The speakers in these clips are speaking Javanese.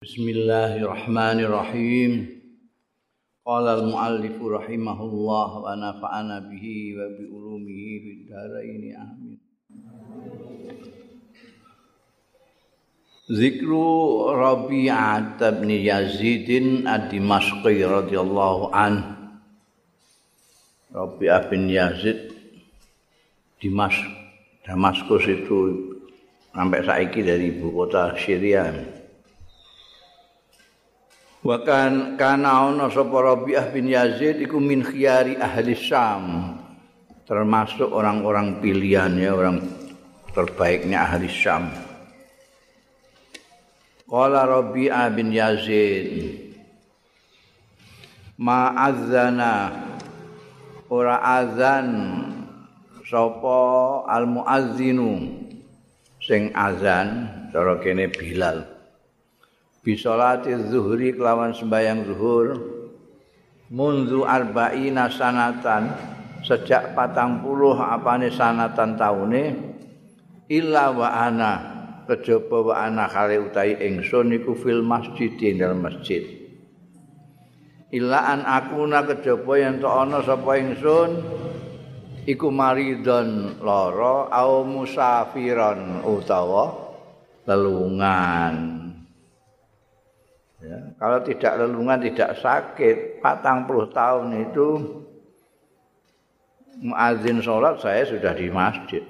Bismillahirrahmanirrahim. Qala al-muallif rahimahullah wa nafa'ana bihi wa bi ulumihi fid dharain amin. Zikru Rabi'ah bin Yazid ad-Dimashqi radhiyallahu an. Rabi'ah bin Yazid Dimas Damaskus itu sampai saiki dari ibu kota Syria. Wa kan kana ana sapa Rabi'ah bin Yazid iku min khiyari ahli Syam. Termasuk orang-orang pilihannya orang terbaiknya ahli Syam. Qala Rabi'ah bin Yazid Ma'adzana ora azan sapa al muazzinu sing azan cara kene Bilal bisolati zuhri kelawan sembahyang zuhur. Mundu arba'ina sanatan. Sejak patang puluh apane sanatan taune illa wa ana. Kejaba wa ana kale utahi ingsun iku fil masjid dalam masjid. Illa an akuna kejaba yen to ana sapa ingsun iku maridon lara au musafiron utawa lelungan Ya, kalau tidak lelungan, tidak sakit, patang puluh tahun itu muazin sholat saya sudah di masjid.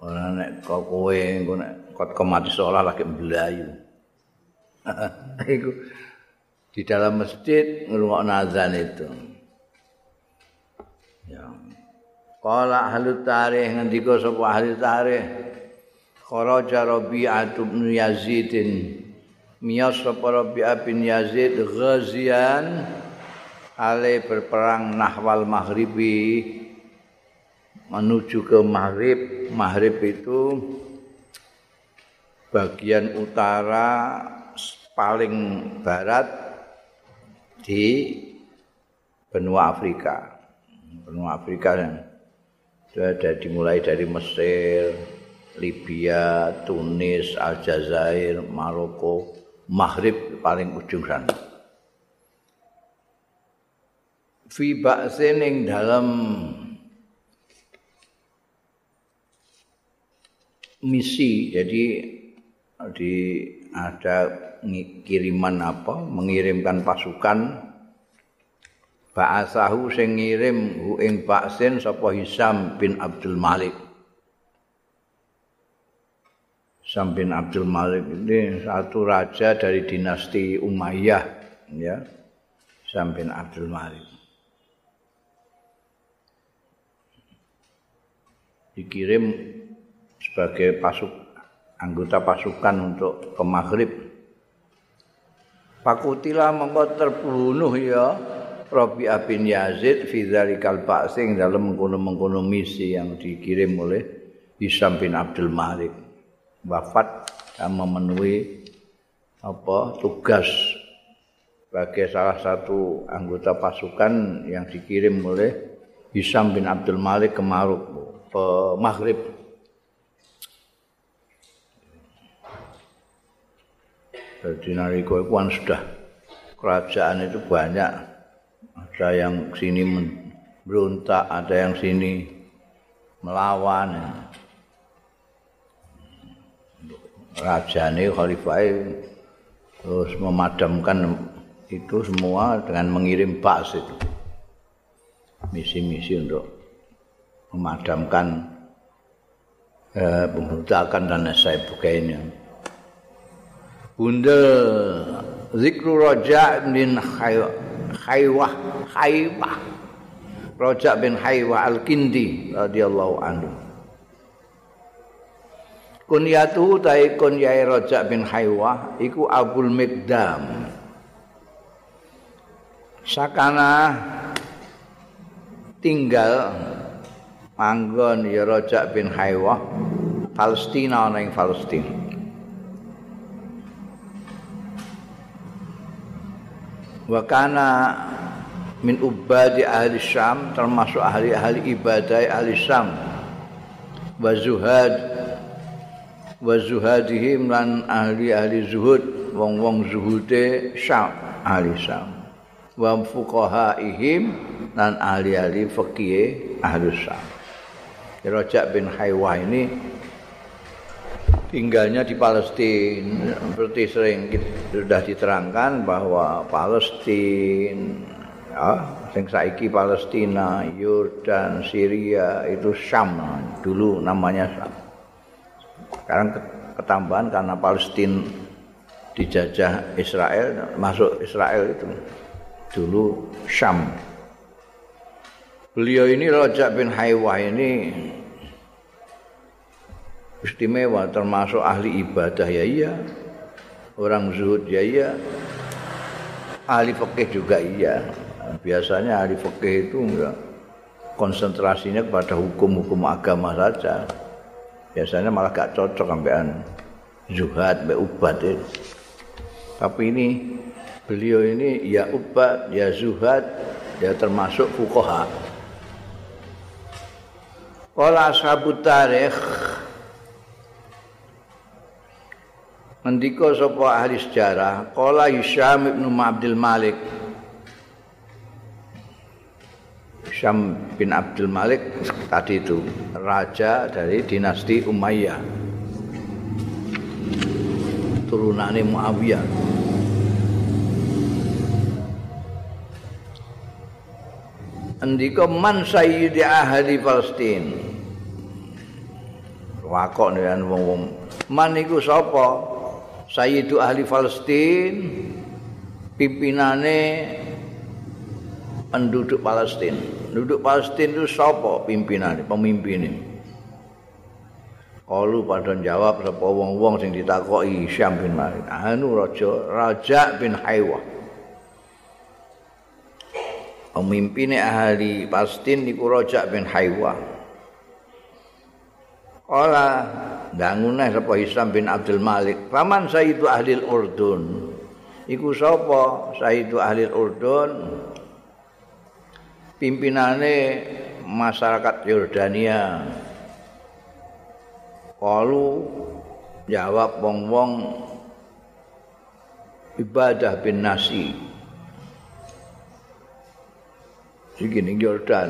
Orang nek kau kowe, nek kau mati sholat lagi belayu. itu di dalam masjid ngerungok nazan itu. Ya. Kala ahli tarikh ngendika sapa ahli tarikh kharaja Rabi'ah bin Yazidin miyas sapa Rabi'ah bin Yazid ghazian ale berperang nahwal maghribi. Menuju ke maghrib. Maghrib itu bagian utara paling barat di benua Afrika. Benua Afrika itu ada dimulai dari Mesir Libya, Tunis, Aljazair, Maroko, Maghrib paling ujung sana. Fi ba'sin ing dalam misi jadi di ada kiriman apa mengirimkan pasukan ba'asahu sing ngirim hu ing ba'sin sapa Hisam bin Abdul Malik Sam bin Abdul Malik ini satu raja dari dinasti Umayyah ya. Sam bin Abdul Malik. Dikirim sebagai pasuk anggota pasukan untuk ke Maghrib. Pakutilah mengko terbunuh ya Rabi'ah bin Yazid fi dzalikal ba'sing dalam mengkono-mengkono misi yang dikirim oleh Hisam bin Abdul Malik. Wafat dan memenuhi apa tugas sebagai salah satu anggota pasukan yang dikirim oleh Hisam bin Abdul Malik ke Maruk ke Maghrib. Jadi nariko itu kan sudah kerajaan itu banyak. Ada yang sini berontak, ada yang sini melawan. Rajane khalifah terus memadamkan itu semua dengan mengirim bas itu misi-misi untuk memadamkan eh, pemberontakan dan sebagainya. Bunda zikru roja bin Haywah Haywah Roja bin Haywah Al-Kindi radhiyallahu anhu kunyatu tai kunyai roja bin haywah iku abul mikdam sakana tinggal manggon ya roja bin haywah Palestina ana ing Palestina. Wa kana min ubadi ahli Syam termasuk ahli-ahli ibadah ahli Syam. Wa zuhad wa zuhadihim lan ahli-ahli zuhud wong-wong zuhude Syam ahli Syam wa fuqahaihim lan ahli-ahli fikih ahli Syam Rajab bin Haywa ini tinggalnya di Palestina seperti sering sudah diterangkan bahwa Palestina ya, sing saiki Palestina, Yordan, Syria itu Syam dulu namanya Syam. Sekarang ketambahan karena Palestina dijajah Israel, masuk Israel itu. Dulu Syam. Beliau ini Raja bin Haywa ini istimewa termasuk ahli ibadah ya iya. Orang zuhud ya iya. Ahli fikih juga iya. Biasanya ahli fikih itu enggak. Konsentrasinya kepada hukum-hukum agama saja biasanya malah gak cocok sampean zuhad be ubat itu. tapi ini beliau ini ya ubat ya zuhad ya termasuk fukoha Kala ashabut tarikh Ngendika sapa ahli sejarah, qala Hisham bin Abdul Malik. Hisham bin Abdul Malik tadi itu raja dari dinasti Umayyah. Turunane Muawiyah. Andika man sayyidi ahli Palestin. Wakok nek wong-wong man iku sapa? Sayyidu ahli Palestin pimpinane penduduk Palestin. Penduduk Palestin itu sapa pimpinane, pemimpinnya? Kalu pada jawab sapa wong-wong sing ditakoki Syam bin Malik. Anu raja Raja bin Haywa. Pemimpinnya ahli Palestin niku Raja bin Haywa. Kala danguneh sapa Hisam bin Abdul Malik. Paman Sayyidu Ahli Urdun. Iku sapa Sayyidu Ahli Urdun? Pimpinane masyarakat Yordania. Kalu jawab wong-wong ibadah bin nasi. Iki Yordan.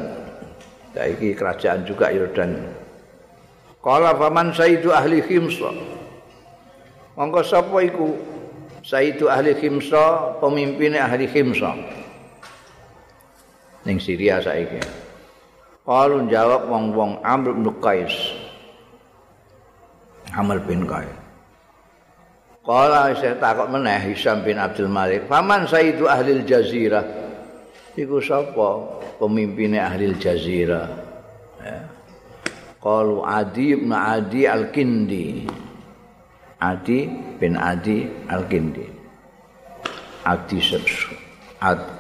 Saiki kerajaan juga Yordan. Kala faman sayyidu ahli khimsa. Monggo sapa iku? Sayyidu ahli khimsa, pemimpin ahli khimsa. Ning Syria saiki. Kalu jawab wong-wong Amr bin Qais. Amr bin Qais. Kala saya takut meneh Hisam bin Abdul Malik. Faman sayyidu ahli jazirah. Iku sapa pemimpin ahli jazirah? Ya. Qalu Adi bin Adi Al-Kindi. Adi bin Adi Al-Kindi. Adi. Ad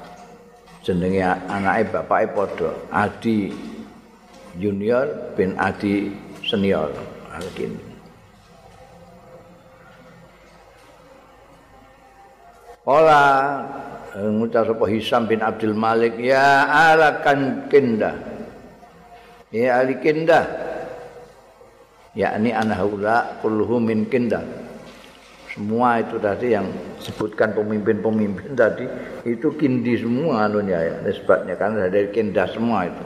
jenenge anake bapake padha. Adi Junior bin Adi Senior Al-Kindi. Ola ngucap sapa Hisam bin Abdul Malik ya ala kan kinda. Ya ali kinda. yakni anhaula kulluhum min kinda semua itu tadi yang sebutkan pemimpin-pemimpin tadi itu kindi semua anunya ya nisbatnya karena dari kinda semua itu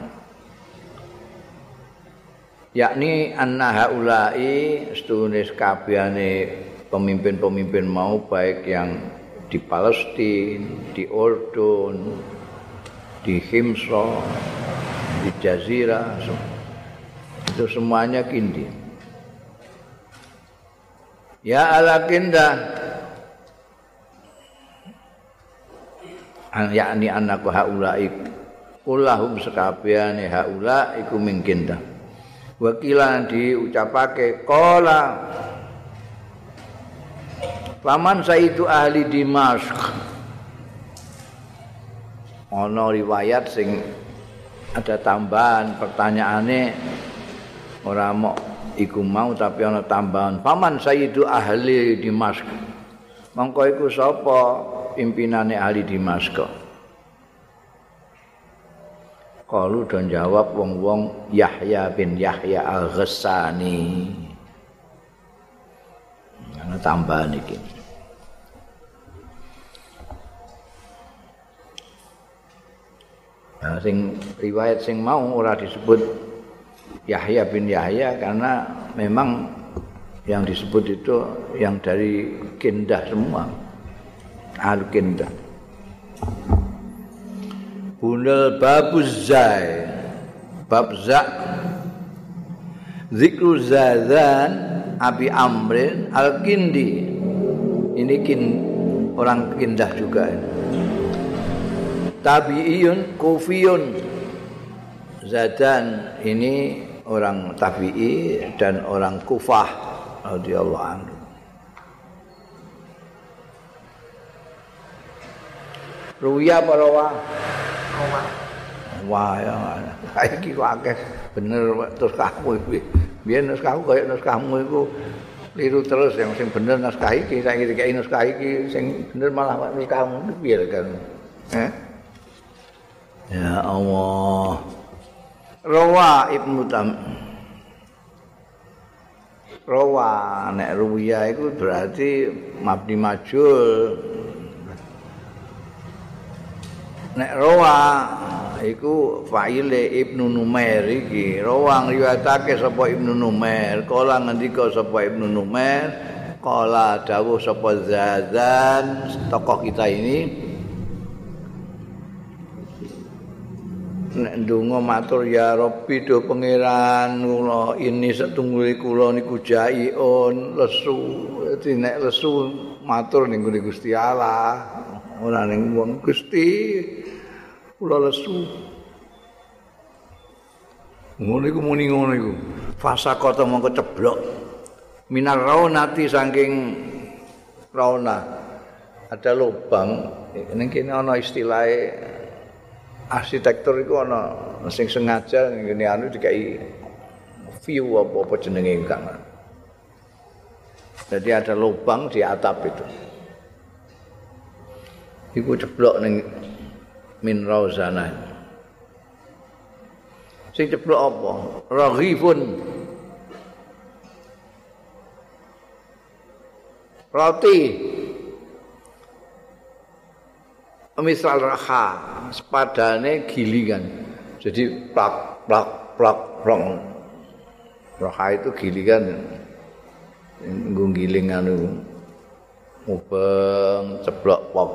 yakni anhaulai setunis kabehane pemimpin-pemimpin mau baik yang di Palestina, di Ordon, di Himsa, di Jazirah, itu semuanya kindi. Ya ala kinda An yakni anakku haulai kulahum sekabiane haula iku mingkinda. Wakilan diucapake qala Paman itu ahli Dimashq. Ana riwayat sing ada tambahan pertanyaane ora mau iku mau tapi ana tambahan. Paman sayyidu ahli Dimask. Mongko iku sapa pimpinane ahli Dimask? Kalu dan jawab wong-wong Yahya bin Yahya al-Ghassani. Ana tambahan iki. Nah, sing riwayat sing mau ora disebut Yahya bin Yahya karena memang yang disebut itu yang dari Kindah semua. Al Kindah. Bunal babuz zai. Bab za Zikru zazan Abi Amrin Al Kindi. Ini kin orang Kindah juga tabi'iyun kufiyun Zadan ini orang tabi'i dan orang kufah radhiyallahu anhu. Ruya para wa ya iki kok akeh. Bener terus kamu iki biyen naskahku kaya naskahmu iku. Liru terus yang sing bener naskah iki saiki dikai naskah iki sing bener malah naskahmu. Piye kan? Eh Ya Allah. Rawa Ibnu Tam. Rawa nek ruwiya iku berarti mabni majul. Nek rawa iku fa'ile Ibnu Numair iki. Rawa ngriwayatake sapa Ibnu Numair, kala ngendika sapa Ibnu Numair, kala dawuh sapa Zazan tokoh kita ini nek ndonga matur ya Rabbi do pangeran kula ini setunggule kula niku jaiun lesu dadi nek lesu matur ning Gusti Allah. Ora ning wong Gusti kula lesu. Ngono iku muni ngono iku. Fasa kota mongko ceblok. Minar raunati saking rauna. Ada lubang ning kene ana istilahnya arsitektur itu ana sing sengaja ngene anu dikai view apa-apa jenenge kang. Jadi ada lubang di atap itu. Iku ceblok ning min rauzana. Sing ceblok apa? Raghifun. Roti. Misal raha sepadane gilingan jadi plak plak plak plak. Raha itu gilingan nggiling anu mubeng ceblok pok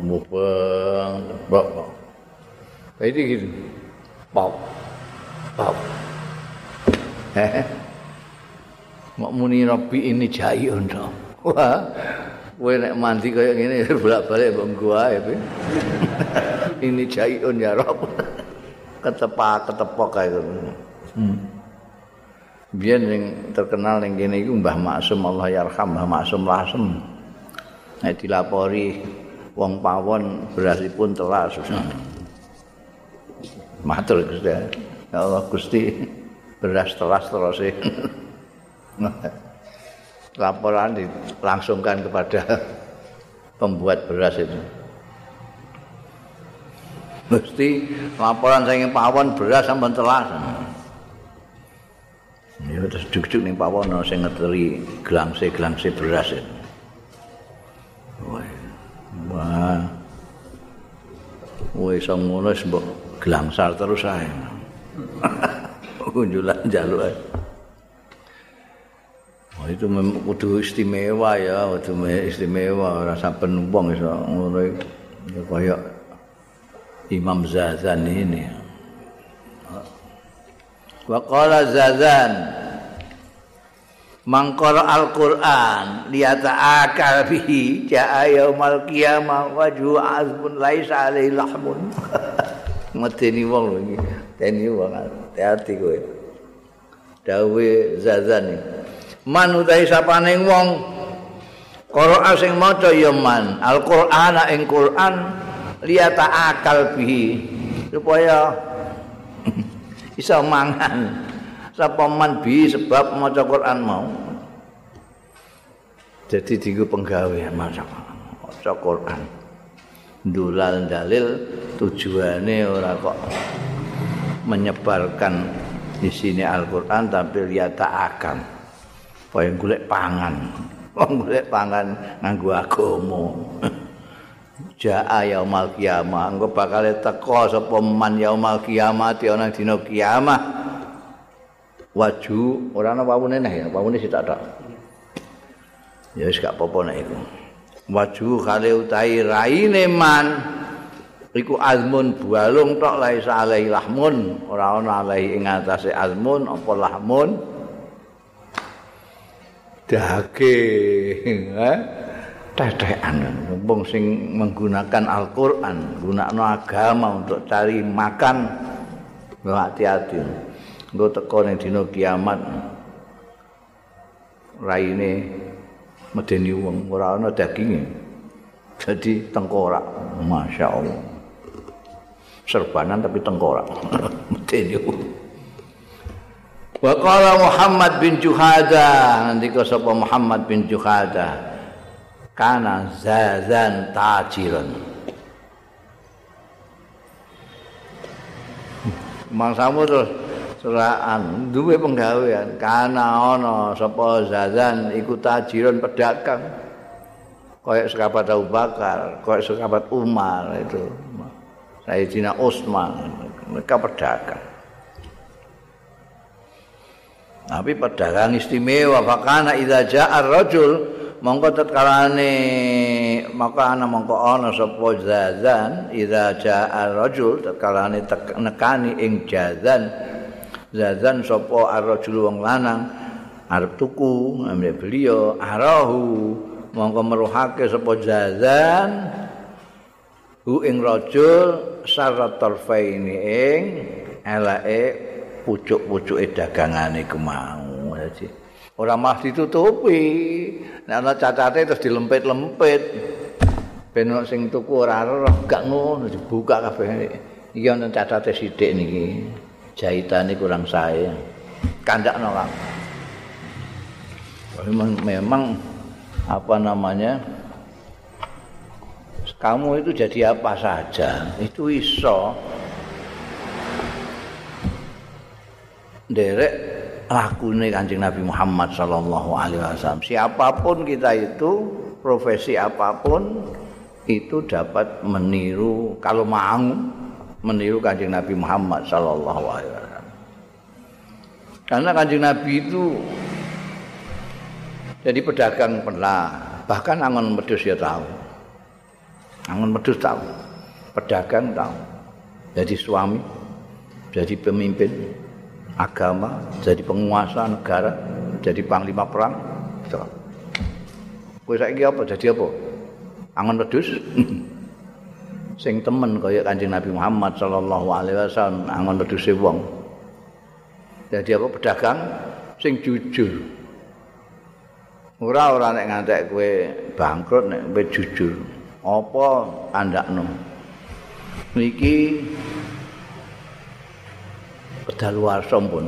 mubeng ceblok pok jadi gitu. Pok pok Mak muni Rabbi ini jayun dong. Wah, kowe nek mandi kaya ngene bolak-balik mbok gua ya ini jaiun ya rob. Ketepak ketepok kae hmm. biyen sing terkenal ning kene iku Mbah Maksum Allah yarham Mbah Maksum Lasem. Nek dilapori wong pawon berasipun telas. Matur Gusti. Ya Allah Gusti beras telas terus laporan dilangsungkan kepada pembuat beras itu. Mesti laporan saya pawon beras sampai telas. Ya terus juk-juk ning pawon ana sing ngeteri gelangse-gelangse beras itu. Wah. Wah, iso ngono mbok gelangsar terus ae. Kunjulan jaluk ae. Oh, itu kudu istimewa ya, kudu istimewa rasa penumpang iso ngono ya kaya Imam Zazan ini. Wa qala Zazan Mangkara Al-Qur'an liyata akal bihi ja'a yaumal qiyamah wajhu azbun laisa alaihi lahmun. Medeni wong lho iki. Deni wong hati-hati kowe. Dawe Zazan ini. Man utahe sapane wong. Qur'an sing maca ya man Al-Qur'an ing Qur'an liyata akal bihi. Supaya bisa mangan. Sapa man bi sebab maca Qur'an mau? Jadi diku penggawe maca maca Qur'an. Ndulal dalil tujuane ora kok menyebarkan di sini Al-Qur'an tapi liyata akal supaya golek pangan. Wong golek pangan nganggo agama jaa yaumal kiamah. Engko bakal teko sapa man yaumal kiamah ana dina kiamah. Waju ora ana wawune neh ya wawune sik tak ya wis gak apa-apa nek iku. Waju kale utahi raine man iku azmun bualung tok laisa alaihi lahmun. Ora ana alaihi ing atase azmun apa lahmun daging eh? Tetekan. Wong sing menggunakan Al-Qur'an gunakno agama untuk cari makan. Hati-hati. Engko teko ning dina kiamat raine medeni wong ora ana daginge. Jadi tengkorak Masya Allah. Serbanan tapi tengkorak. Medeni wong Wa qala Muhammad bin Juhada. Ngendika sapa Muhammad bin Juhada. Kana zazan tajiran Mangsamu terus seraan duwe penggawean. Kana ana sapa zazan iku tajiran pedagang. Kayak sekabat Abu Bakar, kayak sekabat Umar itu. Sayyidina Utsman mereka pedagang. Tapi pedagang istimewa. Fakana idza ja'a rajul mongko tetkalane maka ana mongko ana sapa zazan idza ja'a rajul tetkalane nekani ing jazan. Zazan sapa ar-rajul wong lanang arep tuku ambil beliau arahu mongko meruhake sapa zazan hu ing rajul syarat tarfaini ing elake pucuk-pucuke dagangane ku mau dadi ora mah ditutupi. Nek ana cacate terus dilempit-lempit. Ben sing tuku ora roh gak ngono dibuka kabeh. Iki ana cacate sithik niki. Jahitane kurang sae. Kandakno Kang. Memang, memang apa namanya kamu itu jadi apa saja. Itu iso derek lakune Kanjeng Nabi Muhammad sallallahu alaihi wasallam. Siapa pun kita itu, profesi apa pun itu dapat meniru kalau mau meniru Kanjeng Nabi Muhammad sallallahu alaihi wasallam. Karena Kanjeng Nabi itu jadi pedagang pernah, bahkan angon medus ya tahu. Angon medus tahu. Pedagang tahu. Jadi suami, jadi pemimpin, agama, jadi penguasa negara, jadi panglima perang. Kowe saiki apa jadi apa? Angon wedhus. Sing temen kaya Kanjeng Nabi Muhammad sallallahu alaihi wasallam angon wedhuse wong. Jadi apa pedagang sing jujur. Ora ora nek ngantek kowe bangkrut nek kowe jujur. Apa andakno? Niki kedaluwarsa pun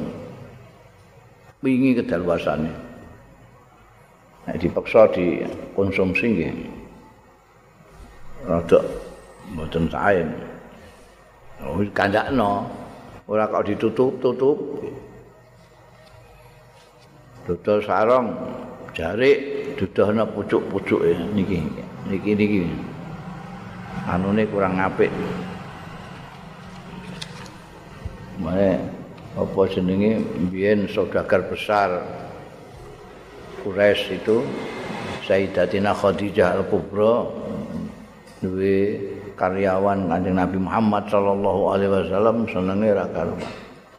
wingi kedaluwarsane nek dipaksa dikonsumsi nggih. Rada mboten sae oh kandakno ora kok ditutup-tutup. Dodol sarong jarik dudohna pucuk-pucuke. Niki niki niki. Anune kurang apik Mane apa jenenge biyen saudagar besar Quraisy itu Sayyidatina Khadijah Al-Kubra duwe karyawan Kanjeng Nabi Muhammad sallallahu alaihi wasallam senenge ra karuan.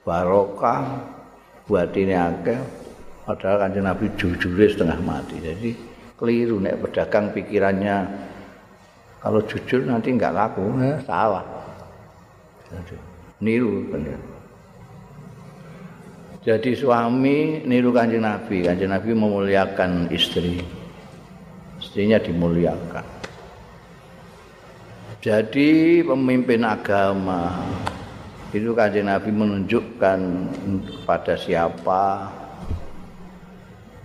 Barokah buatine akeh padahal Kanjeng Nabi jujur setengah mati. Jadi keliru nek pedagang pikirannya kalau jujur nanti enggak laku, eh, salah. Jadi, niru bener. Jadi suami niru kanjeng Nabi, kanjeng Nabi memuliakan istri, istrinya dimuliakan. Jadi pemimpin agama itu kanjeng Nabi menunjukkan kepada siapa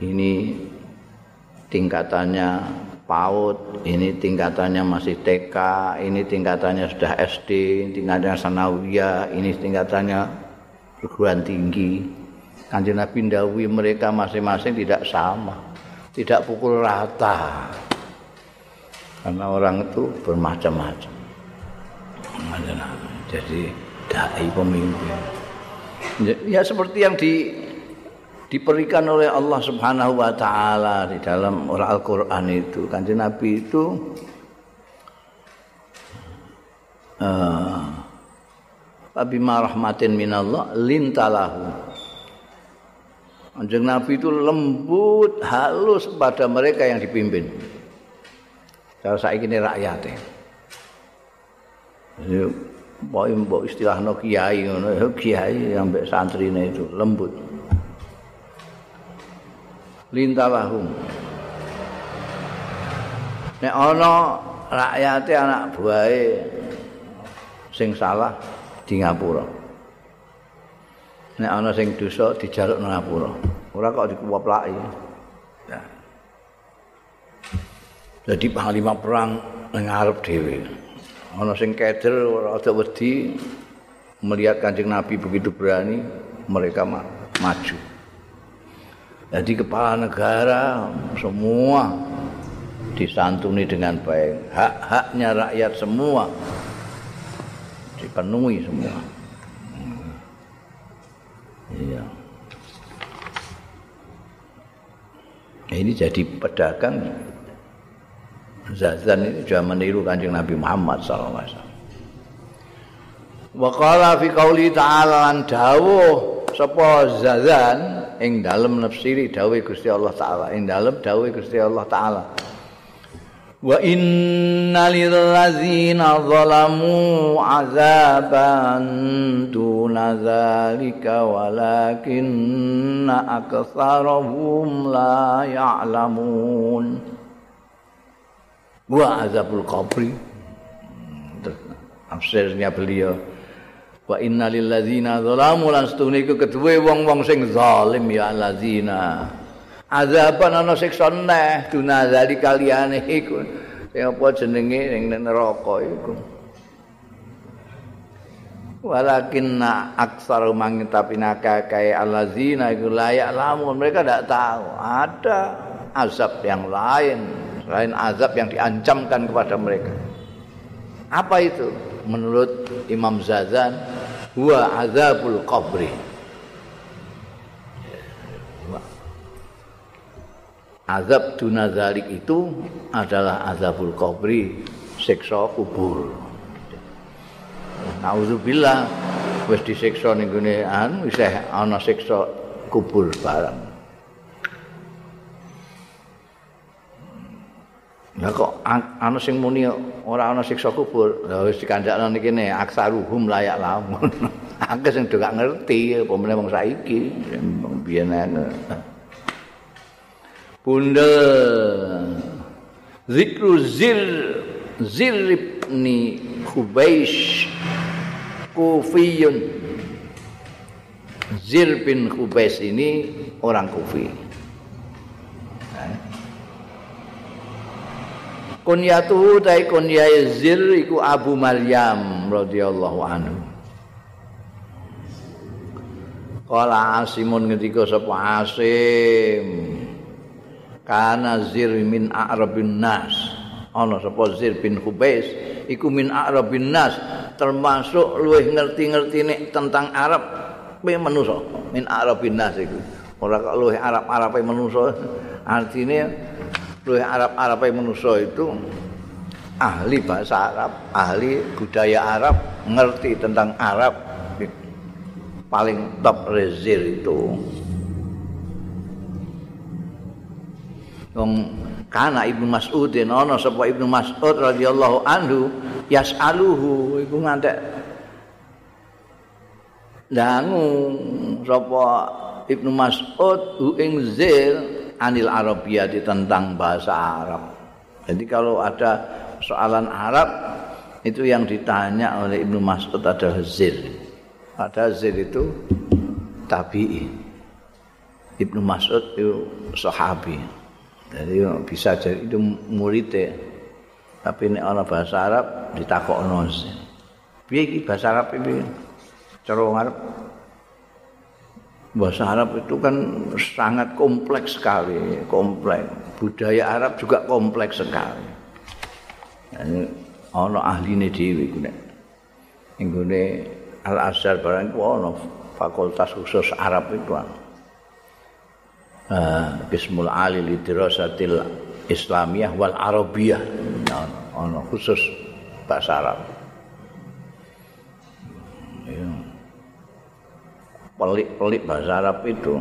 ini tingkatannya PAUD, ini tingkatannya masih TK, ini tingkatannya sudah SD, tingkatannya sanawiyah, ini tingkatannya perguruan tinggi. Kanjeng Nabi Dawi mereka masing-masing tidak sama. tidak pukul rata. Karena orang itu bermacam-macam. Jadi dai pemimpin. Ya seperti yang di diberikan oleh Allah Subhanahu wa taala di dalam Al-Qur'an itu. Kanjeng Nabi itu uh, Abima rahmatin minallah lintalahu. Kanjeng Nabi itu lembut, halus pada mereka yang dipimpin. Kalau saya ini rakyatnya. Mbok mbok istilahno kiai ngono, kiai yang santrine itu lembut. Lintalahum. Nek ana rakyate anak buahe sing salah di ngapura. Nek ana sing dosa dijaluk nang ngapura. Ora kok dikuwoplaki. Ya. Jadi panglima perang nang ngarep dhewe. ana sing keder rada wedi melihat Kanjeng Nabi begitu berani mereka ma maju jadi kepala negara semua disantuni dengan baik. Hak-haknya rakyat semua dipenuhi semua. Iya. Ini jadi pedagang. Zazan ini juga meniru kanjeng Nabi Muhammad SAW. Wa qala fi qauli ta'ala lan dawuh sapa Zazan ing dalem nafsiri dawuh Gusti Allah taala ing dalem dawuh Gusti Allah taala. Wa inna lil ladzina zalamu azaban duna walakinna aktsarahum la ya'lamun. wa azabul qabri tafsirnya beliau wa inna lil ladzina zalamu lan stune iku kedue wong-wong sing zalim ya alladzina azaban ana siksa neh duna zali kaliyane iku. Sing apa jenenge ning neraka iku? Walakin aksar mangin tapi nakakai alladzina iku layak lamun. Mereka tidak tahu. Ada azab yang lain selain azab yang diancamkan kepada mereka. Apa itu? Menurut Imam Zazan, huwa azabul qabri. Azab dunazalik itu adalah azabul qabri, siksa kubur. Nauzubillah wis disiksa ning gone an wis ana siksa kubur barang. Lah kok ana sing muni ora ana siksa kubur. Lah wis dikandakno niki ne aksaruhum layak lamun. Akeh sing gak ngerti apa meneh wong saiki. Biyen Bunda Zikru Zir Zir ibni Khubaish Kufiyun Zir bin Khubaish ini orang Kufi. Kunyatuhu tai kunyai zir iku Abu Maryam radhiyallahu anhu. Kala Asimun ngendika sapa Asim kana zir min a'rabin nas. Ana sapa zir bin Hubais iku min a'rabin nas termasuk luwih ngerti-ngertine tentang Arab pe manusa. Min a'rabin nas iku. Ora kok luwih Arab-arabe manusa. Artine luwih Arab-Arab manusa itu ahli bahasa Arab, ahli budaya Arab, ngerti tentang Arab. Paling top rezir itu. Wong kana Ibnu Mas'ud ana sapa Ibnu Mas'ud radhiyallahu anhu yas'aluhu iku ngantek dangu sapa Ibnu Mas'ud ing zir anil di tentang bahasa Arab. Jadi kalau ada soalan Arab itu yang ditanya oleh Ibnu Mas'ud adalah zir. Ada zir itu tabi'i. Ibnu Mas'ud itu sahabi. Jadi bisa jadi itu muridnya. Tapi ini orang bahasa Arab ditakokno zir. Piye iki bahasa Arab ini? Cara Arab bahasa Arab itu kan sangat kompleks sekali, kompleks. Budaya Arab juga kompleks sekali. Ini ana ahline dhewe iku nek. Inggone Al Azhar barang ku ana fakultas khusus Arab itu. Ah, Bismul Ali Lidirasatil Islamiyah wal Arabiyah. Ana khusus bahasa Arab. Pelik-pelik bahasa Arab itu.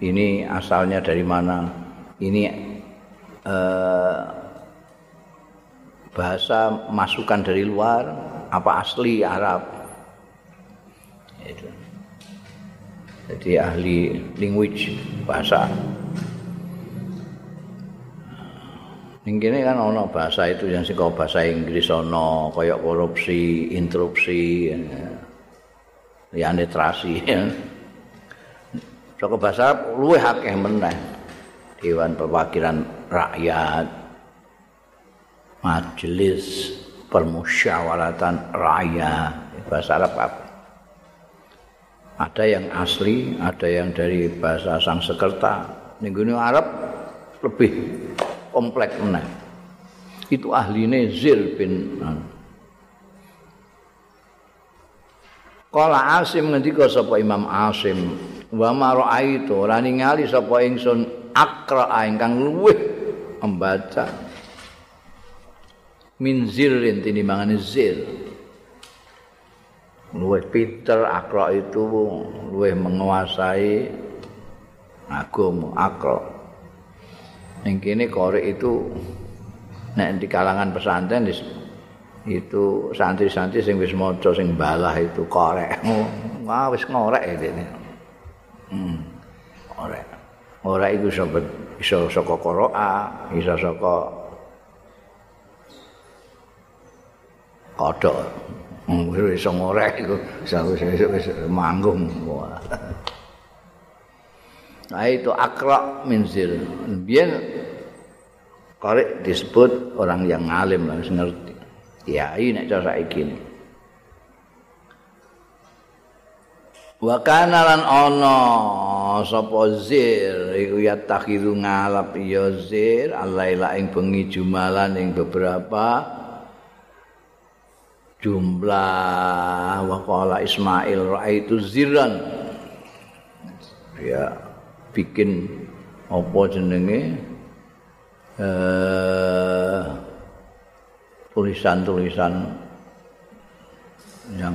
Ini asalnya dari mana? Ini eh, bahasa masukan dari luar apa asli Arab? Jadi ahli language bahasa. Ini kan ono bahasa itu yang sih bahasa Inggris ono kayak korupsi, interupsi. Ya. Liyane trasi. Saka bahasa luwih akeh meneh. Dewan Perwakilan Rakyat, Majelis Permusyawaratan Rakyat, bahasa Arab apa? Ada yang asli, ada yang dari bahasa Sangsekerta. Ning Arab lebih kompleks meneh. Itu ahline Zil bin Kala Asim ngendika sapa Imam Asim, wa ma raaitu ora ningali sapa ingsun akra ingkang luweh membaca min zirin tinimbangane zir. Luweh Peter akra itu luweh menguasai agama akra. Ning kene korek itu nek di kalangan pesantren itu santri-santri sing wis maca sing balah itu korek. Wah wis ngorek ini. Hmm. Korek. Ora iku iso iso saka qira'a, iso saka kodok. Hmm, wis iso ngorek iku iso wis manggung. Nah itu akra min zil. Biar korek disebut orang yang ngalim harus ngerti. Kiai nek cara saiki Wa kana lan ana sapa zir iku ya takhiru ngalap ya zir alaila ing bengi jumalan ing beberapa jumlah wa qala Ismail raaitu ziran. Ya bikin apa jenenge? Eh tulisan-tulisan yang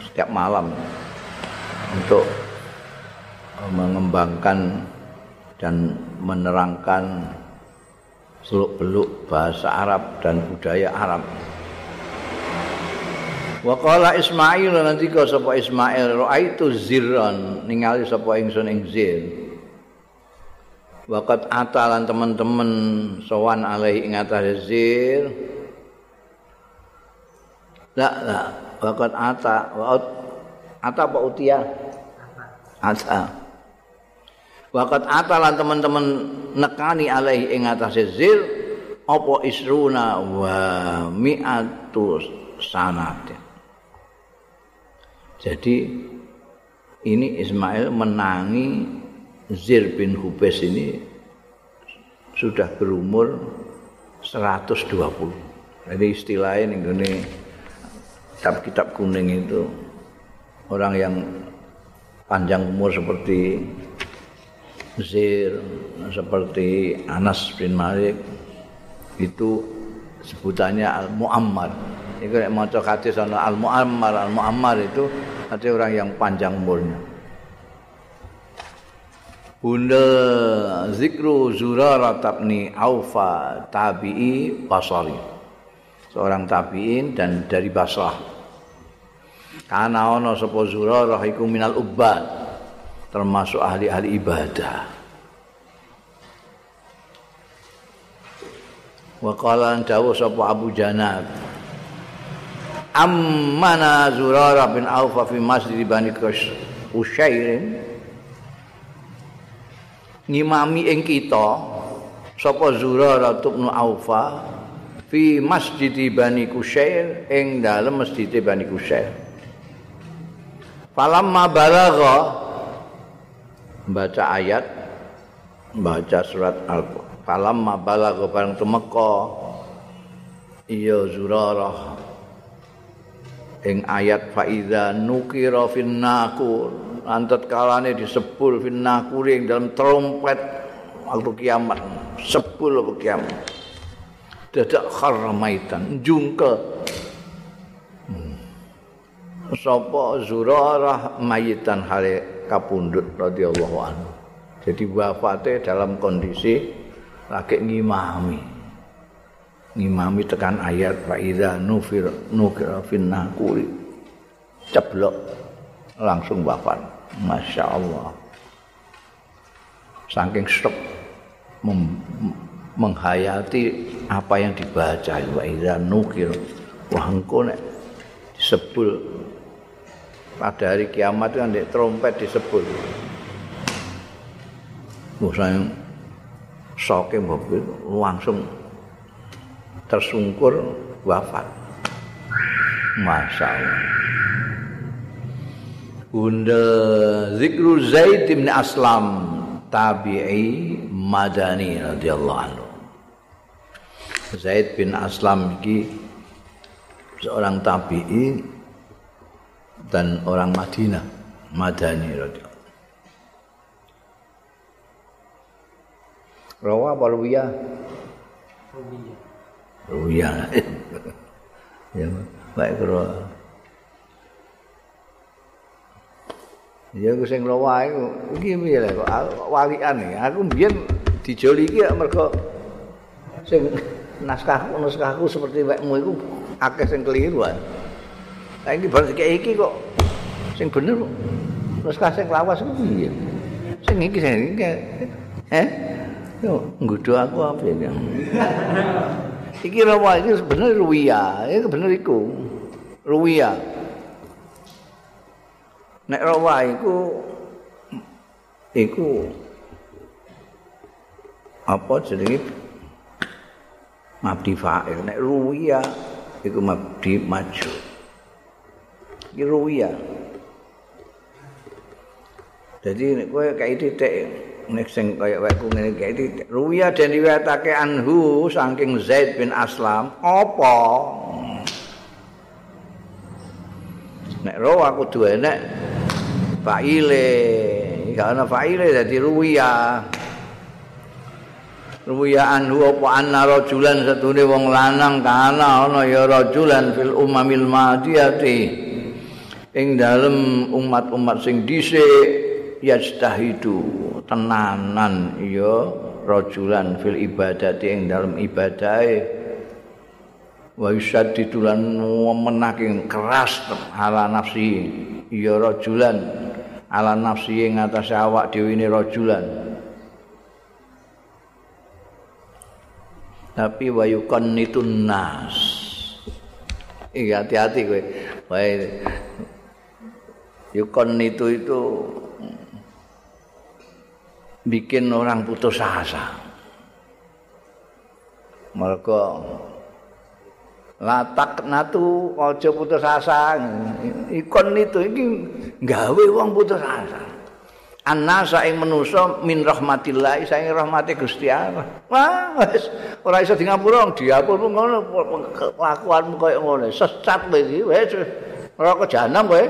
setiap malam untuk mengembangkan dan menerangkan seluk-beluk bahasa Arab dan budaya Arab. Wa qala Ismail nanti kau sapa Ismail raaitu zirran ningali sapa ingsun ing zir. Wakat atalan teman-teman sowan alaihi ing atas zir. La la, wakat ata, wakat ata apa utia? Ata. Wakat atalan teman-teman nekani alaihi ing atas zir apa isruna wa mi'atu sanat. Jadi ini Ismail menangi Zir bin Hubes ini sudah berumur 120. Jadi istilahnya ini kitab-kitab kuning itu orang yang panjang umur seperti Zir, seperti Anas bin Malik itu sebutannya Al-Mu'ammar. Itu yang mau hadis Al-Mu'ammar, Al-Mu'ammar itu artinya orang yang panjang umurnya. Bunda zikru Zurara tabni Aufa tabi'i Basari. Seorang tabi'in dan dari Basrah. Karena ono sapa Zurara iku minal ubad termasuk ahli-ahli ibadah. Wa qala dawu sapa Abu Janab. Ammana Zurara bin Aufa fi masjid Bani Ushairin ngimami ing kita sapa Zurarah bin Aufa fi Masjid Bani Kusair ing dalem Masjid Bani Kusair falamma balagha baca ayat baca surat al falamma balagha bareng temeka iya zurarah ing ayat faiza nukira fin nakur antet kalane disebul fin nakur ing dalam trompet waktu kiamat. Sepul waktu kiamat. Dadak kharamaitan jungkel. Hmm. sapa zurarah mayitan hale kapundhut radhiyallahu anhu. Jadi wafatnya dalam kondisi lagi ngimami. Ngimami tekan ayat fa idza nufir nukira fin nakuri ceblok langsung wafat masya Allah saking stop menghayati apa yang dibaca wa idza nukir wah engko nek disebul pada hari kiamat kan di trompet disebul Musa soke mobil langsung tersungkur wafat. Masya Allah. Bunda Zikru Zaid bin Aslam tabi'i madani radhiyallahu anhu. Zaid bin Aslam ini seorang tabi'i dan orang Madinah madani radhiyallahu Rawa apa? Ruwiyah. Ruwiyah. ya, baik karo. Ya aku sing rawa iku iki piye lho kok walian iki. Aku mbiyen dijoli iki mergo sing naskah naskahku seperti wekmu iku akeh sing keliru. Lah iki baru iki kok sing bener naskah sing lawas iku piye? Sing iki sing iki. Eh? Yo, nggodho aku apa ya? iki rawa iki bener ruwiya, iki bener iku. Ruwiya. Nek rawa iku iku apa jenenge? Mabdi fa'il. Nek ruwiya iku mabdi maju. Iki ruwiya. Jadi nek kowe kayak titik nek sing kaya wekku ngene iki ruwiya den riwayatake anhu saking Zaid bin Aslam. Apa nek ro aku duwe nek faile. Gak ana faile dadi ruwiya. Ruwiya anhu apa anna rajulan satune wong lanang kana ana ya rajulan fil umamil madiyati. Ing dalem umat-umat sing dhisik yajtahidu tenanan ya rajulan fil ibadati ing dalam ibadahe wa yusaddidu lan menake keras ala nafsi ya rajulan ala nafsi ing atas awak dhewe ini rajulan. Tapi wa yukannitun nas. Iya hati-hati kowe. Wae yukon itu itu bikin orang putus asa. Mereka latak natu aja putus asa. Ikon itu iki gawe wong putus asa. Anasa ing manusa min rahmatillah saing rahmati Gusti Allah. Wah, wis ora iso di ngapura diapur ngono kelakuanmu koyo ngono. Sesat kowe iki wis ora kejanam kowe.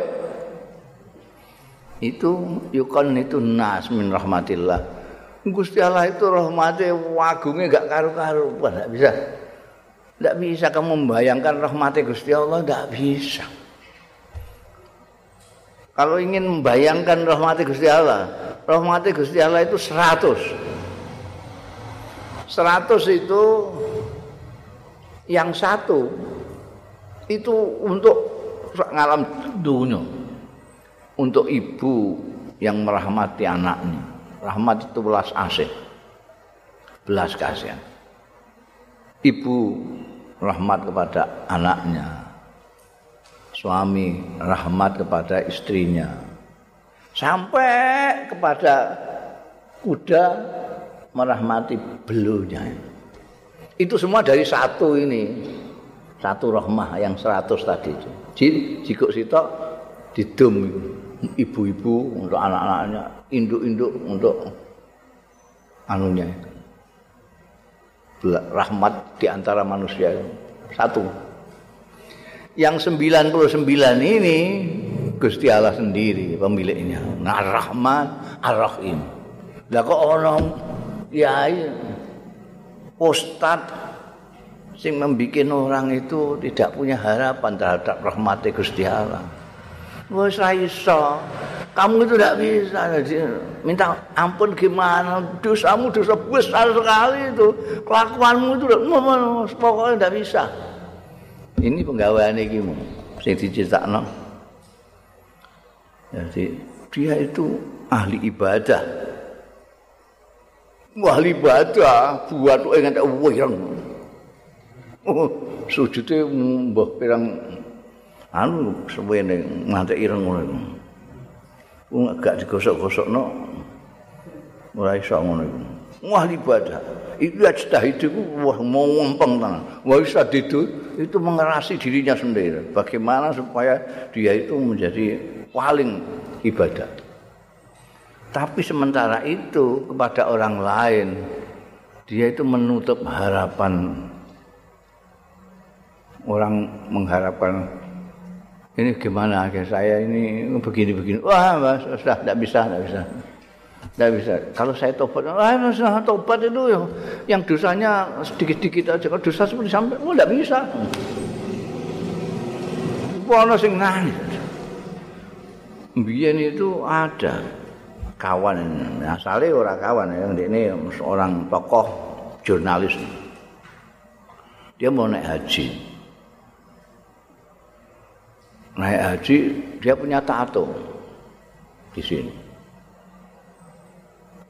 itu yukon itu nas min rahmatillah Gusti Allah itu rahmatnya wagungnya gak karu-karu tidak bisa tidak bisa kamu membayangkan rahmatnya Gusti Allah tidak bisa kalau ingin membayangkan rahmatnya Gusti Allah rahmatnya Gusti Allah itu seratus seratus itu yang satu itu untuk ngalam dunia untuk ibu yang merahmati anaknya. Rahmat itu belas asih. Belas kasihan. Ibu rahmat kepada anaknya. Suami rahmat kepada istrinya. Sampai kepada kuda merahmati belunya. Itu semua dari satu ini. Satu rahmah yang seratus tadi. Jadi, jika sitok didum ibu-ibu untuk anak-anaknya, induk-induk untuk anunya itu. Rahmat di antara manusia satu. Yang 99 ini Gusti Allah sendiri pemiliknya. Nah, Rahman, Ar-Rahim. Lah kok ya ustad sing membuat orang itu tidak punya harapan terhadap rahmat Gusti Allah. Wes iso. Kamu itu tidak bisa. Minta ampun gimana? Dosamu dosa besar sekali itu. Kelakuanmu itu pokoknya tidak bisa. Ini penggawaan ini sing diceritakan. Jadi dia itu ahli ibadah. Ahli ibadah buat ingat wireng. Oh, sujudnya mbah pirang anu suwene nganti ireng ngono. Wong gak digosok-gosokno ora iso ngono iku. Wah ibadah. Itu ajtah itu wah mau ngempeng tenan. Wah bisa itu itu mengerasi dirinya sendiri. Bagaimana supaya dia itu menjadi paling ibadah. Tapi sementara itu kepada orang lain dia itu menutup harapan orang mengharapkan ini gimana saya ini begini-begini. Wah, Mas, sudah tidak bisa, tidak bisa. Tidak bisa. Kalau saya tobat, ah, mas, tobat itu yang, yang dosanya sedikit-sedikit aja. Kalau dosa seperti sampai, oh tidak bisa. Pono sing nangis. Biyen itu ada kawan, asalnya orang kawan yang ini seorang tokoh jurnalis. Dia mau naik haji. Naik haji dia punya tato di sini.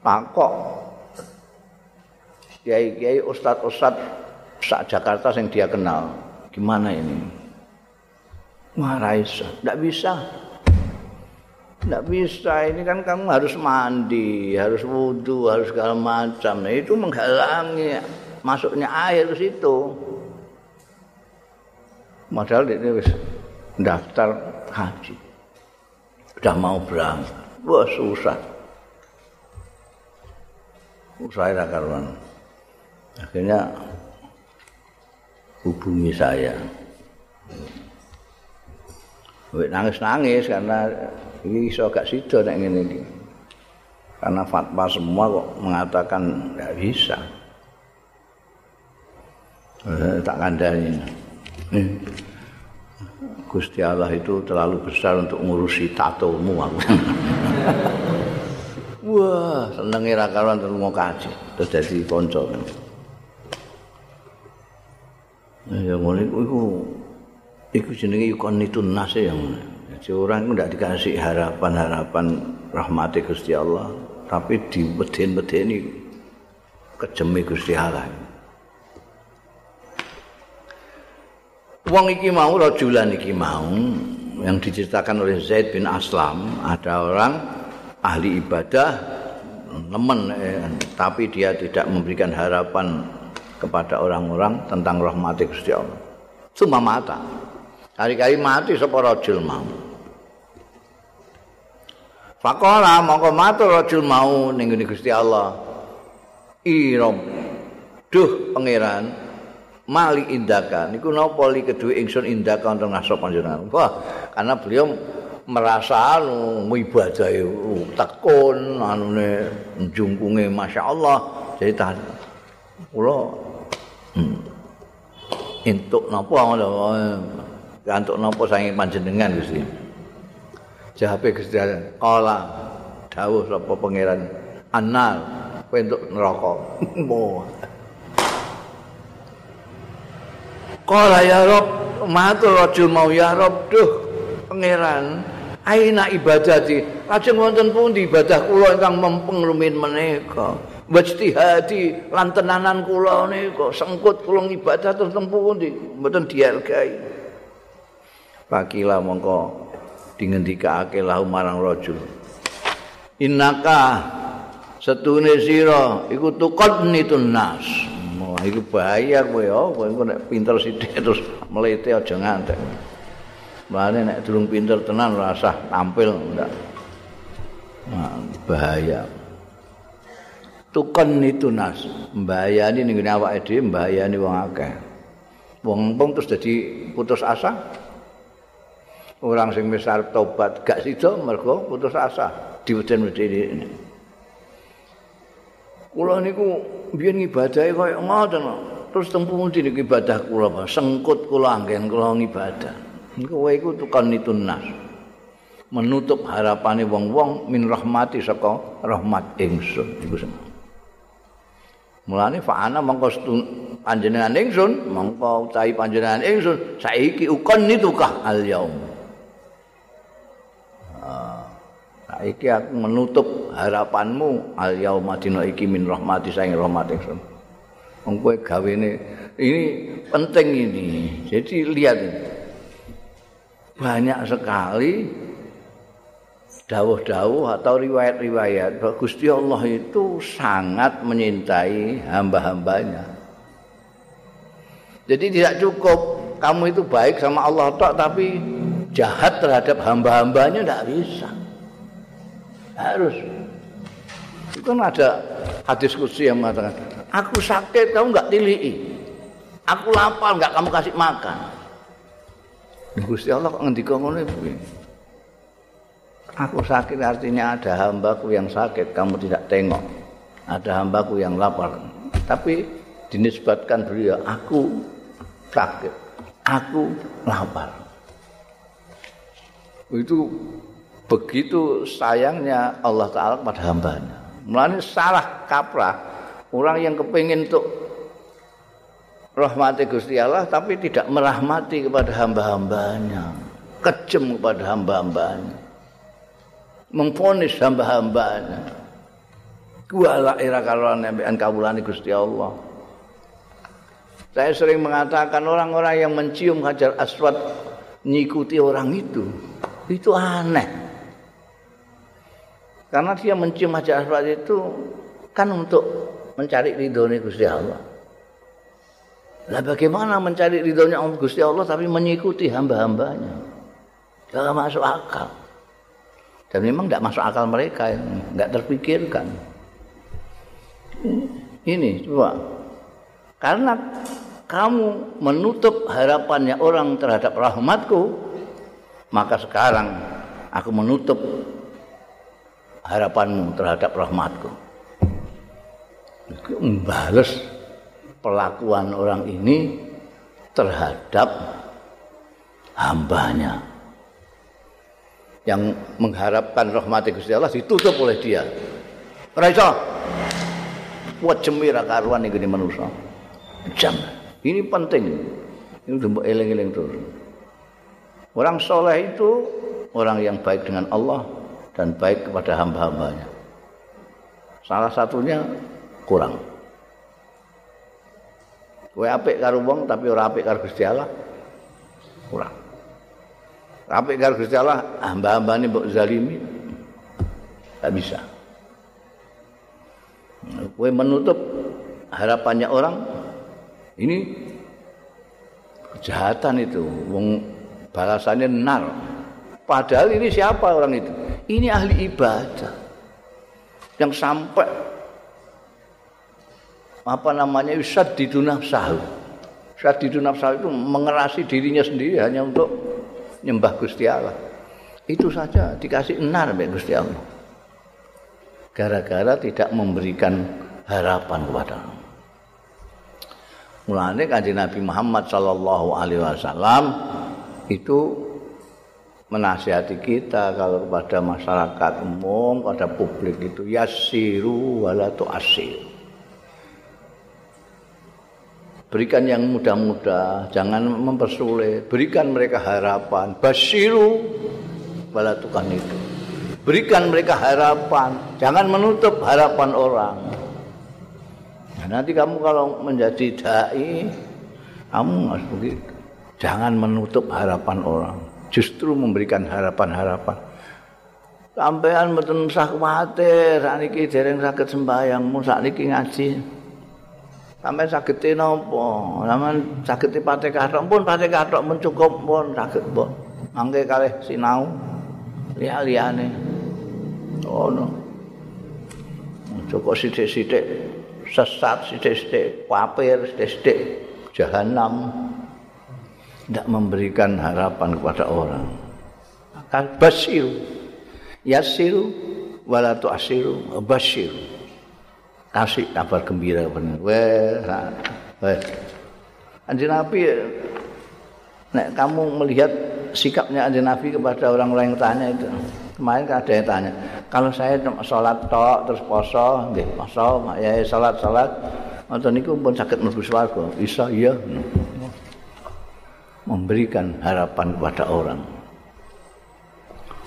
Pakok kiai kiai ustad ustad sak Jakarta yang dia kenal gimana ini? Wah Raisa, tidak bisa. Tidak bisa, ini kan kamu harus mandi, harus wudhu, harus segala macam. Nah, itu menghalangi masuknya air ke situ. Padahal ini daftar haji. Sudah mau berangkat. Wah susah. Saya karuan. Akhirnya hubungi saya. nangis-nangis karena ini iso gak sido nek ngene iki. Karena fatwa semua kok mengatakan tidak bisa. Eh, tak kandani. Gusti Allah itu terlalu besar untuk ngurusi tatomu aku. Wah, senenge ra karuan terus mau kaji, terus dadi kanca. Ya ngono iku iku iku jenenge yukon itu nas ya. Jadi orang itu tidak dikasih harapan-harapan rahmati Gusti Allah, tapi diweden-wedeni kejemi Gusti Allah. Wong iki mau rajulan iki mau yang diceritakan oleh Zaid bin Aslam ada orang ahli ibadah nemen eh, tapi dia tidak memberikan harapan kepada orang-orang tentang rahmat Gusti Allah. Cuma mata. Hari-hari mati sapa rajul mau. Fakola mongko matur rajul mau ning Gusti Allah. Irom. Duh pangeran, mali indaka. Niku napa li kedue ingsun indaka wonten ngasop panjenengan? Wah karena beliau merasa anu ibadah tekun anune njungkunge masyaallah. Jadi tak kula hmm, entuk napa ngono entuk napa saking panjenengan Gusti. Jawabe Gusti kala dawuh sapa pangeran anal kowe entuk neraka Kala ya Rob, matur rajul mau ya Rob, duh pangeran, aina ibadati. Lajeng wonten pundi ibadah kula ingkang mempeng rumin menika. Wajtihadi lan tenanan kula nika sengkut kula ibadah terus teng pundi, mboten dihargai. Pakila mongko dingendikake lahu marang rajul. Innaka setune sira iku tukad nitun nas. Wah, iku bahaya kowe ya, kowe nek pinter sithik terus mlete aja ngantek. Mulane nek durung pinter tenan rasa tampil ndak. Nah, bahaya. Tukon itu nas, mbayani ning awake dhewe mbayani wong akeh. Wong-wong terus dadi putus asa. Orang sing wis arep tobat gak sida mergo putus asa diweden-wedeni. Kula niku biyen ngibadahe kaya ngoten. Terus teng pundi niku ibadah kula, sengkut kula anggen kula ngibadah. Kowe iku tukang itu nas. Menutup harapane wong-wong min rahmati saka rahmat ingsun iku sing. Mulane fa'ana mongko panjenengan ingsun, mongko utahi panjenengan ingsun saiki ukon nitukah al yaum. Saiki aku menutup harapanmu al yaum dina iki min rahmati saing rahmat ingsun. Wong kowe gawene ini penting ini. Jadi lihat ini. banyak sekali dawuh-dawuh atau riwayat-riwayat bahwa Gusti Allah itu sangat menyintai hamba-hambanya. Jadi tidak cukup kamu itu baik sama Allah tok tapi jahat terhadap hamba-hambanya tidak bisa. Harus. Itu kan ada hadis kursi yang mengatakan, aku sakit kamu nggak tilii. Aku lapar nggak kamu kasih makan. Gusti Allah kok ngendika ngono kuwi. Aku sakit artinya ada hambaku yang sakit kamu tidak tengok. Ada hambaku yang lapar. Tapi dinisbatkan beliau aku sakit. Aku lapar. Itu begitu sayangnya Allah Ta'ala pada hambanya. Mulanya salah kaprah. Orang yang kepingin untuk rahmati Gusti Allah tapi tidak merahmati kepada hamba-hambanya kejem kepada hamba-hambanya memfonis hamba-hambanya kuala ira karuan nembean kawulane Gusti Allah saya sering mengatakan orang-orang yang mencium hajar aswad ngikuti orang itu itu aneh karena dia mencium hajar aswad itu kan untuk mencari ridhonya Gusti Allah Lah bagaimana mencari ridhonya Allah Gusti Allah tapi mengikuti hamba-hambanya? Tidak masuk akal. Dan memang tidak masuk akal mereka, nggak terpikirkan. Ini coba, karena kamu menutup harapannya orang terhadap rahmatku, maka sekarang aku menutup harapanmu terhadap rahmatku. Membalas perlakuan orang ini terhadap hambanya yang mengharapkan rahmat Gusti Allah ditutup oleh dia. Ora iso. Wajemira karuan iki manusa. Jam. Ini penting. Ini udah eling-eling terus. Orang soleh itu orang yang baik dengan Allah dan baik kepada hamba-hambanya. Salah satunya kurang. Kowe apik karo wong tapi ora apik karo Gusti. Ora. Apik karo Gusti Allah, hamba-hambane mbok zalimi. Tak bisa. Kowe menutup harapannya orang ini kejahatan itu. Wong balasannya nar. Padahal ini siapa orang itu? Ini ahli ibadah. Yang sampai apa namanya usad di nafsahu. Usad di nafsahu itu mengerasi dirinya sendiri hanya untuk nyembah Gusti Allah. Itu saja dikasih enar oleh Gusti Allah. Gara-gara tidak memberikan harapan kepada Allah. Mulane kanjeng Nabi Muhammad sallallahu alaihi wasallam itu menasihati kita kalau kepada masyarakat umum, pada publik itu yasiru wala tu'asiru. Berikan yang mudah-mudah, jangan mempersulit. Berikan mereka harapan. Basiru balatukan itu. Berikan mereka harapan, jangan menutup harapan orang. Nah, nanti kamu kalau menjadi dai, kamu harus begitu. Jangan menutup harapan orang, justru memberikan harapan-harapan. Sampean mboten usah kuwatir, sakniki dereng saged sembahyang, sakniki ngaji. Sampai sakit nopo, sampai sakit pate kathok pun pate kathok pun cukup pun sakit pun. mangke kalih sinau liya-liyane ono Joko sithik-sithik sesat sithik-sithik papir sithik-sithik jahanam tidak memberikan harapan kepada orang. Kan basiru yasiru wala tu'asiru basiru kasih kabar gembira benar wah wah Anjing Nabi nek kamu melihat sikapnya Anjing Nabi kepada orang-orang yang tanya itu kemarin kan ada yang tanya kalau saya sholat tok terus poso nggih poso ya sholat sholat atau niku pun sakit mlebu swarga. Bisa iya memberikan harapan kepada orang.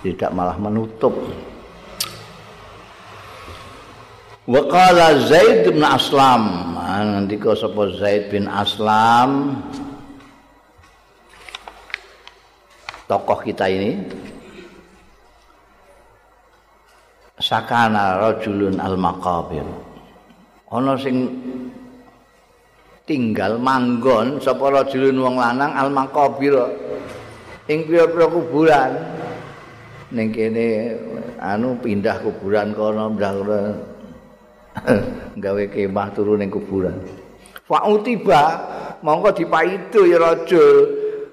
Tidak malah menutup. Wa qala Zaid bin Aslam. Nanti kau sapa Zaid bin Aslam? Tokoh kita ini. Sakana rajulun al maqabir ana sing tinggal manggon sapa rajulun wong lanang al maqabir ing pira-pira kuburan. Ning kene anu pindah kuburan kono pindah gawe kemah turu ning kuburan. Fa utiba mongko dipaido ya rajul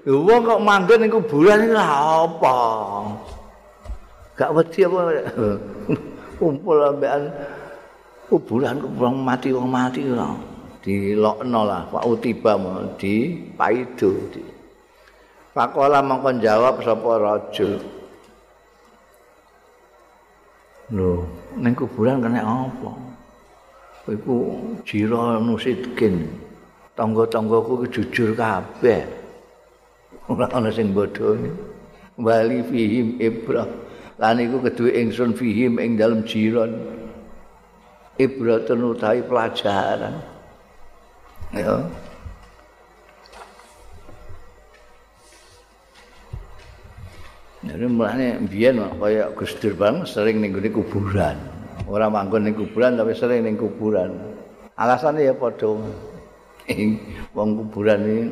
wong kok manggon ning kuburan iki apa? Gak wedi apa? Kumpul ambekan kuburan kuburan mati wong mati ora dilokno lah. Pak Utiba di Paido di Pakola mongkon jawab sapa rajul Lho ning kuburan kena apa? Iku jira nusitkin tangga-tanggaku jujur kabeh. Ora ana sing bodho. Wali fihim ibrah lan iku keduwe ingsun fihim ing dalem jiron ibratun utawi pelajaran ya Jadi mulanya biyen kaya Gus Dur bang sering ning kuburan. Ora manggon ning kuburan tapi sering ning kuburan. Alasannya ya padha. Wong kuburan iki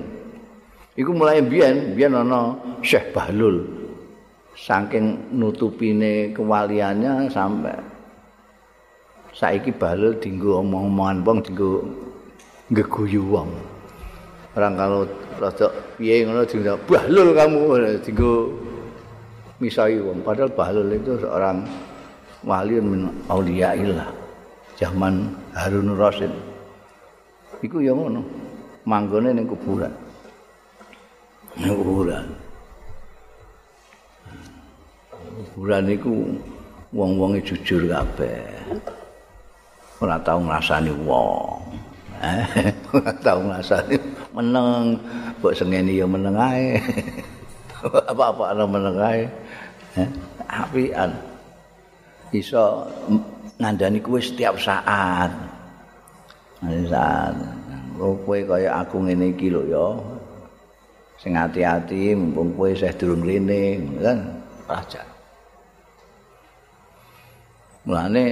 iku mulai biyen, biyen ana Syekh Bahlul. saking nutupine kewaliannya sampai saiki balel dinggo omong-omongan wong dinggo ngeguyu wong orang kalau rada piye ngono dinggo balul kamu dinggo misai wong. Padahal balul itu seorang wali min auliyaillah zaman Harun Rasid iku ya ngono manggone ning kuburan. Kuburan. Kuburan iku wong-wonge jujur kabeh. Ora tau ngrasani wong. Ora tau ngrasani meneng, mbok sengeni ya meneng ae. Apa-apa ana meneng ae. Apian. Iso ngandani kuwi setiap saat. Saat. Kowe kaya aku ngene iki lho ya. Sing ati-ati mumpung kowe isih durung rene, kan? Raja. Mulane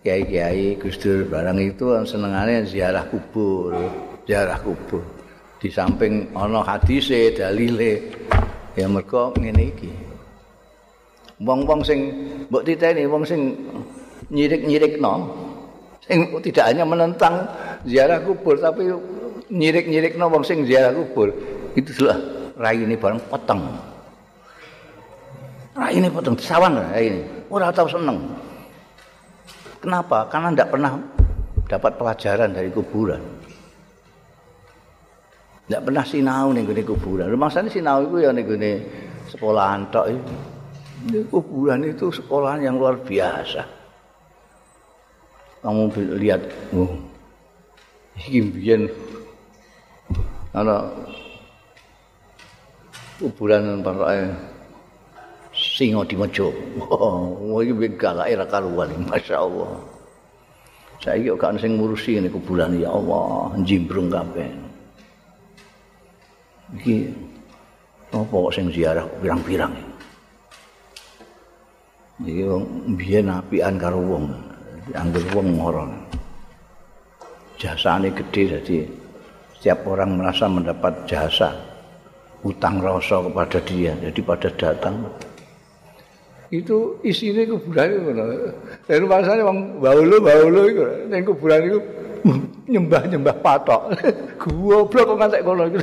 kiai-kiai Gus Dur barang itu senengane ziarah kubur, ziarah kubur. Di samping ana hadise, dalile ya mergo ngene iki. Wong-wong sing mbok titeni wong sing nyirik-nyirikno sing tidak hanya menentang ziarah kubur tapi nyirik-nyirikno wong sing ziarah kubur itu sudah raine bareng peteng. Raine peteng sawang raine. Ora tau seneng. Kenapa? Karena tidak pernah dapat pelajaran dari kuburan. Tidak pernah sinau nih gini kuburan. Maksudnya sinau itu ya nih gini sekolahan tok itu. Kuburan itu sekolahan yang luar biasa. Kamu lihat, oh, ini ana kuburan para singa di mojo. Oh, iki galake ra karuan, masyaallah. Saiki kok gak sing ngurusi ngene kuburan ya Allah, jimbrung kabeh. Iki apa kok sing ziarah pirang-pirang iki. Wong biyen apian karo wong, anggere wong moro. Jasane gede jadi setiap orang merasa mendapat jasa utang rasa kepada dia jadi pada datang itu isinya kuburan rumah saya bang baulu baulu itu yang kuburan itu nyembah nyembah patok. Gua blok kok ngantek kono itu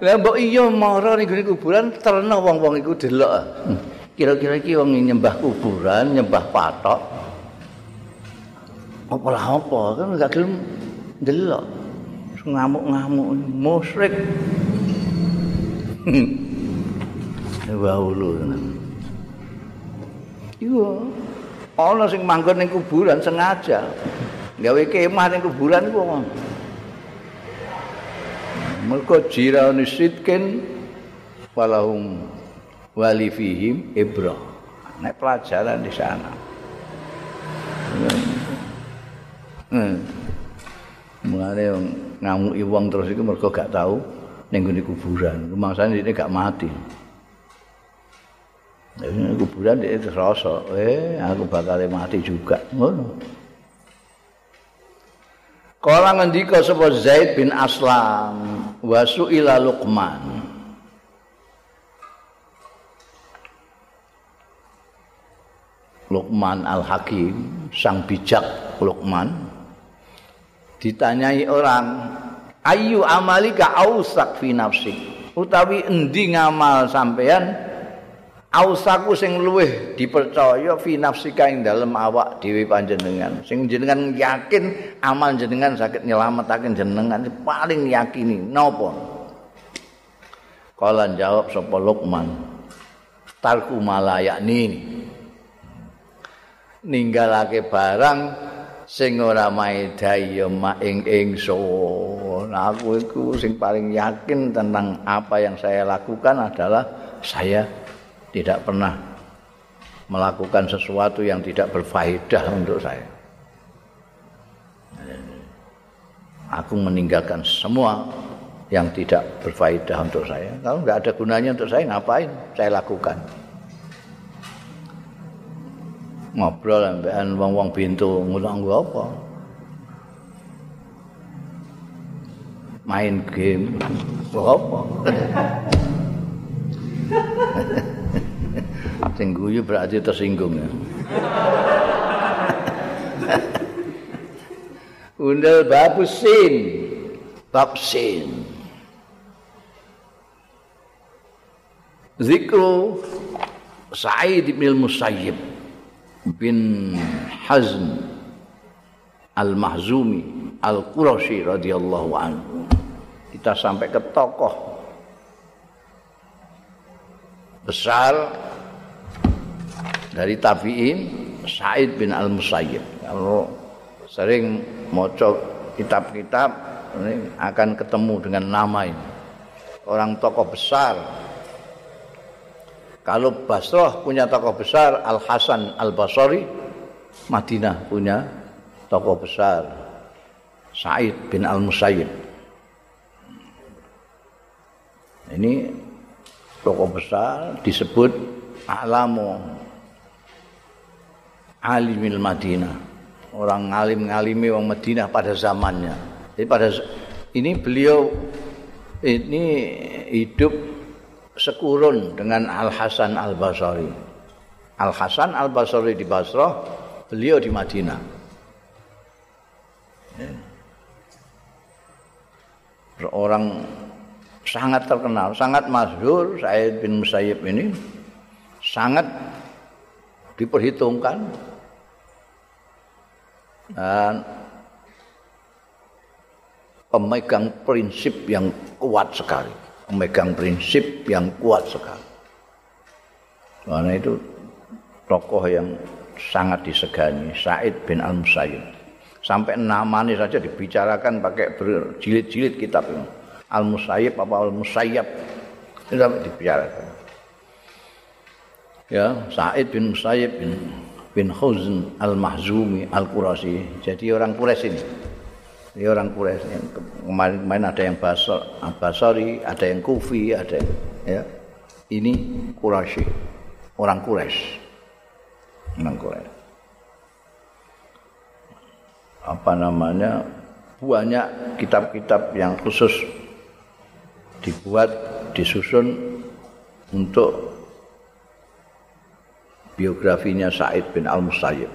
lah mbok iya marah ning kuburan terna wong-wong iku delok. Kira-kira iki wong nyembah kuburan nyembah patok. Apa lah apa kan gak gelem delok. Ngamuk-ngamuk musyrik Waulu. Iku ana sing manggon ning kuburan sengaja. Gawe kemah ning kuburan iku wong. Mergo jirani sitken walahum wali fihim ibra. Nek pelajaran di sana. Hmm. Mulane ngamuki wong terus iku mergo gak tahu ning kuburan. Rumangsane ini gak mati. Ini kuburan dia terasa, eh aku bakal mati juga. Ngono. Kala ngendika sapa Zaid bin Aslam wa su'ila Luqman. Luqman Al-Hakim, sang bijak Luqman ditanyai orang, "Ayu amalika ausak fi nafsik?" Utawi endi ngamal sampean ausaku sing luweh dipercaya fi nafsika ing dalem awak dhewe panjenengan. Sing jenengan yakin amal jenengan saged nyelametaken jenengan paling yakini. Napa? Kala jawab sapa Luqman tarku malayakni ninggalake barang sing ora maedai ya ing ingsun aku iku sing paling yakin tentang apa yang saya lakukan adalah saya tidak pernah melakukan sesuatu yang tidak berfaedah untuk saya. Aku meninggalkan semua yang tidak berfaedah untuk saya. Kalau nggak ada gunanya untuk saya, ngapain saya lakukan? Ngobrol ambekan wong-wong pintu ngulang apa? Main game apa? Sing guyu berarti tersinggung ya. Undal babusin. Babsin. Zikru Sa'id bin Musayyib bin Hazm Al-Mahzumi Al-Qurashi radhiyallahu anhu. Kita sampai ke tokoh besar dari tabi'in Said bin Al-Musayyib. Kalau sering maca kitab-kitab ini akan ketemu dengan nama ini. Orang tokoh besar. Kalau Basrah punya tokoh besar Al-Hasan Al-Basri, Madinah punya tokoh besar Said bin Al-Musayyib. Ini tokoh besar disebut alamu alimil Madinah. Orang ngalim-ngalimi orang Madinah pada zamannya. Jadi pada ini beliau ini hidup sekurun dengan Al Hasan Al Basri. Al Hasan Al Basri di Basrah, beliau di Madinah. Orang sangat terkenal, sangat masyhur Said bin Musayyib ini sangat diperhitungkan. Dan pemegang prinsip yang kuat sekali. Pemegang prinsip yang kuat sekali. Karena itu tokoh yang sangat disegani Said bin Al-Musayyib. Sampai namanya saja dibicarakan pakai berjilid-jilid kitab Al-Musayyib apa Al-Musayyab? Itu sampai dibicarakan ya Said bin Musayyib bin bin Khuzn al-Mahzumi al-Qurasi. Jadi orang Quraisy ini. Ini orang Quraisy kemarin-kemarin ada yang Basor, Basori, ada yang Kufi, ada yang, ya. Ini Quraisy. Orang Quraisy. Orang Quraisy. Apa namanya? Banyak kitab-kitab yang khusus dibuat disusun untuk biografinya Said bin Al-Musayyib.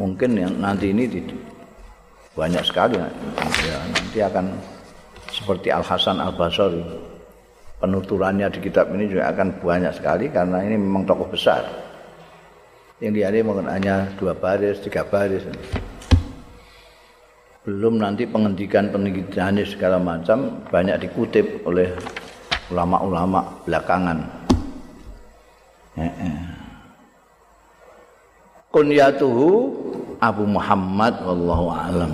Mungkin yang nanti ini banyak sekali. Ya, nanti akan seperti Al Hasan Al Basri penuturannya di kitab ini juga akan banyak sekali karena ini memang tokoh besar. Yang dia mungkin hanya dua baris tiga baris. Belum nanti penghentikan penelitian segala macam banyak dikutip oleh ulama-ulama belakangan. Kunyatuhu Abu Muhammad wallahu alam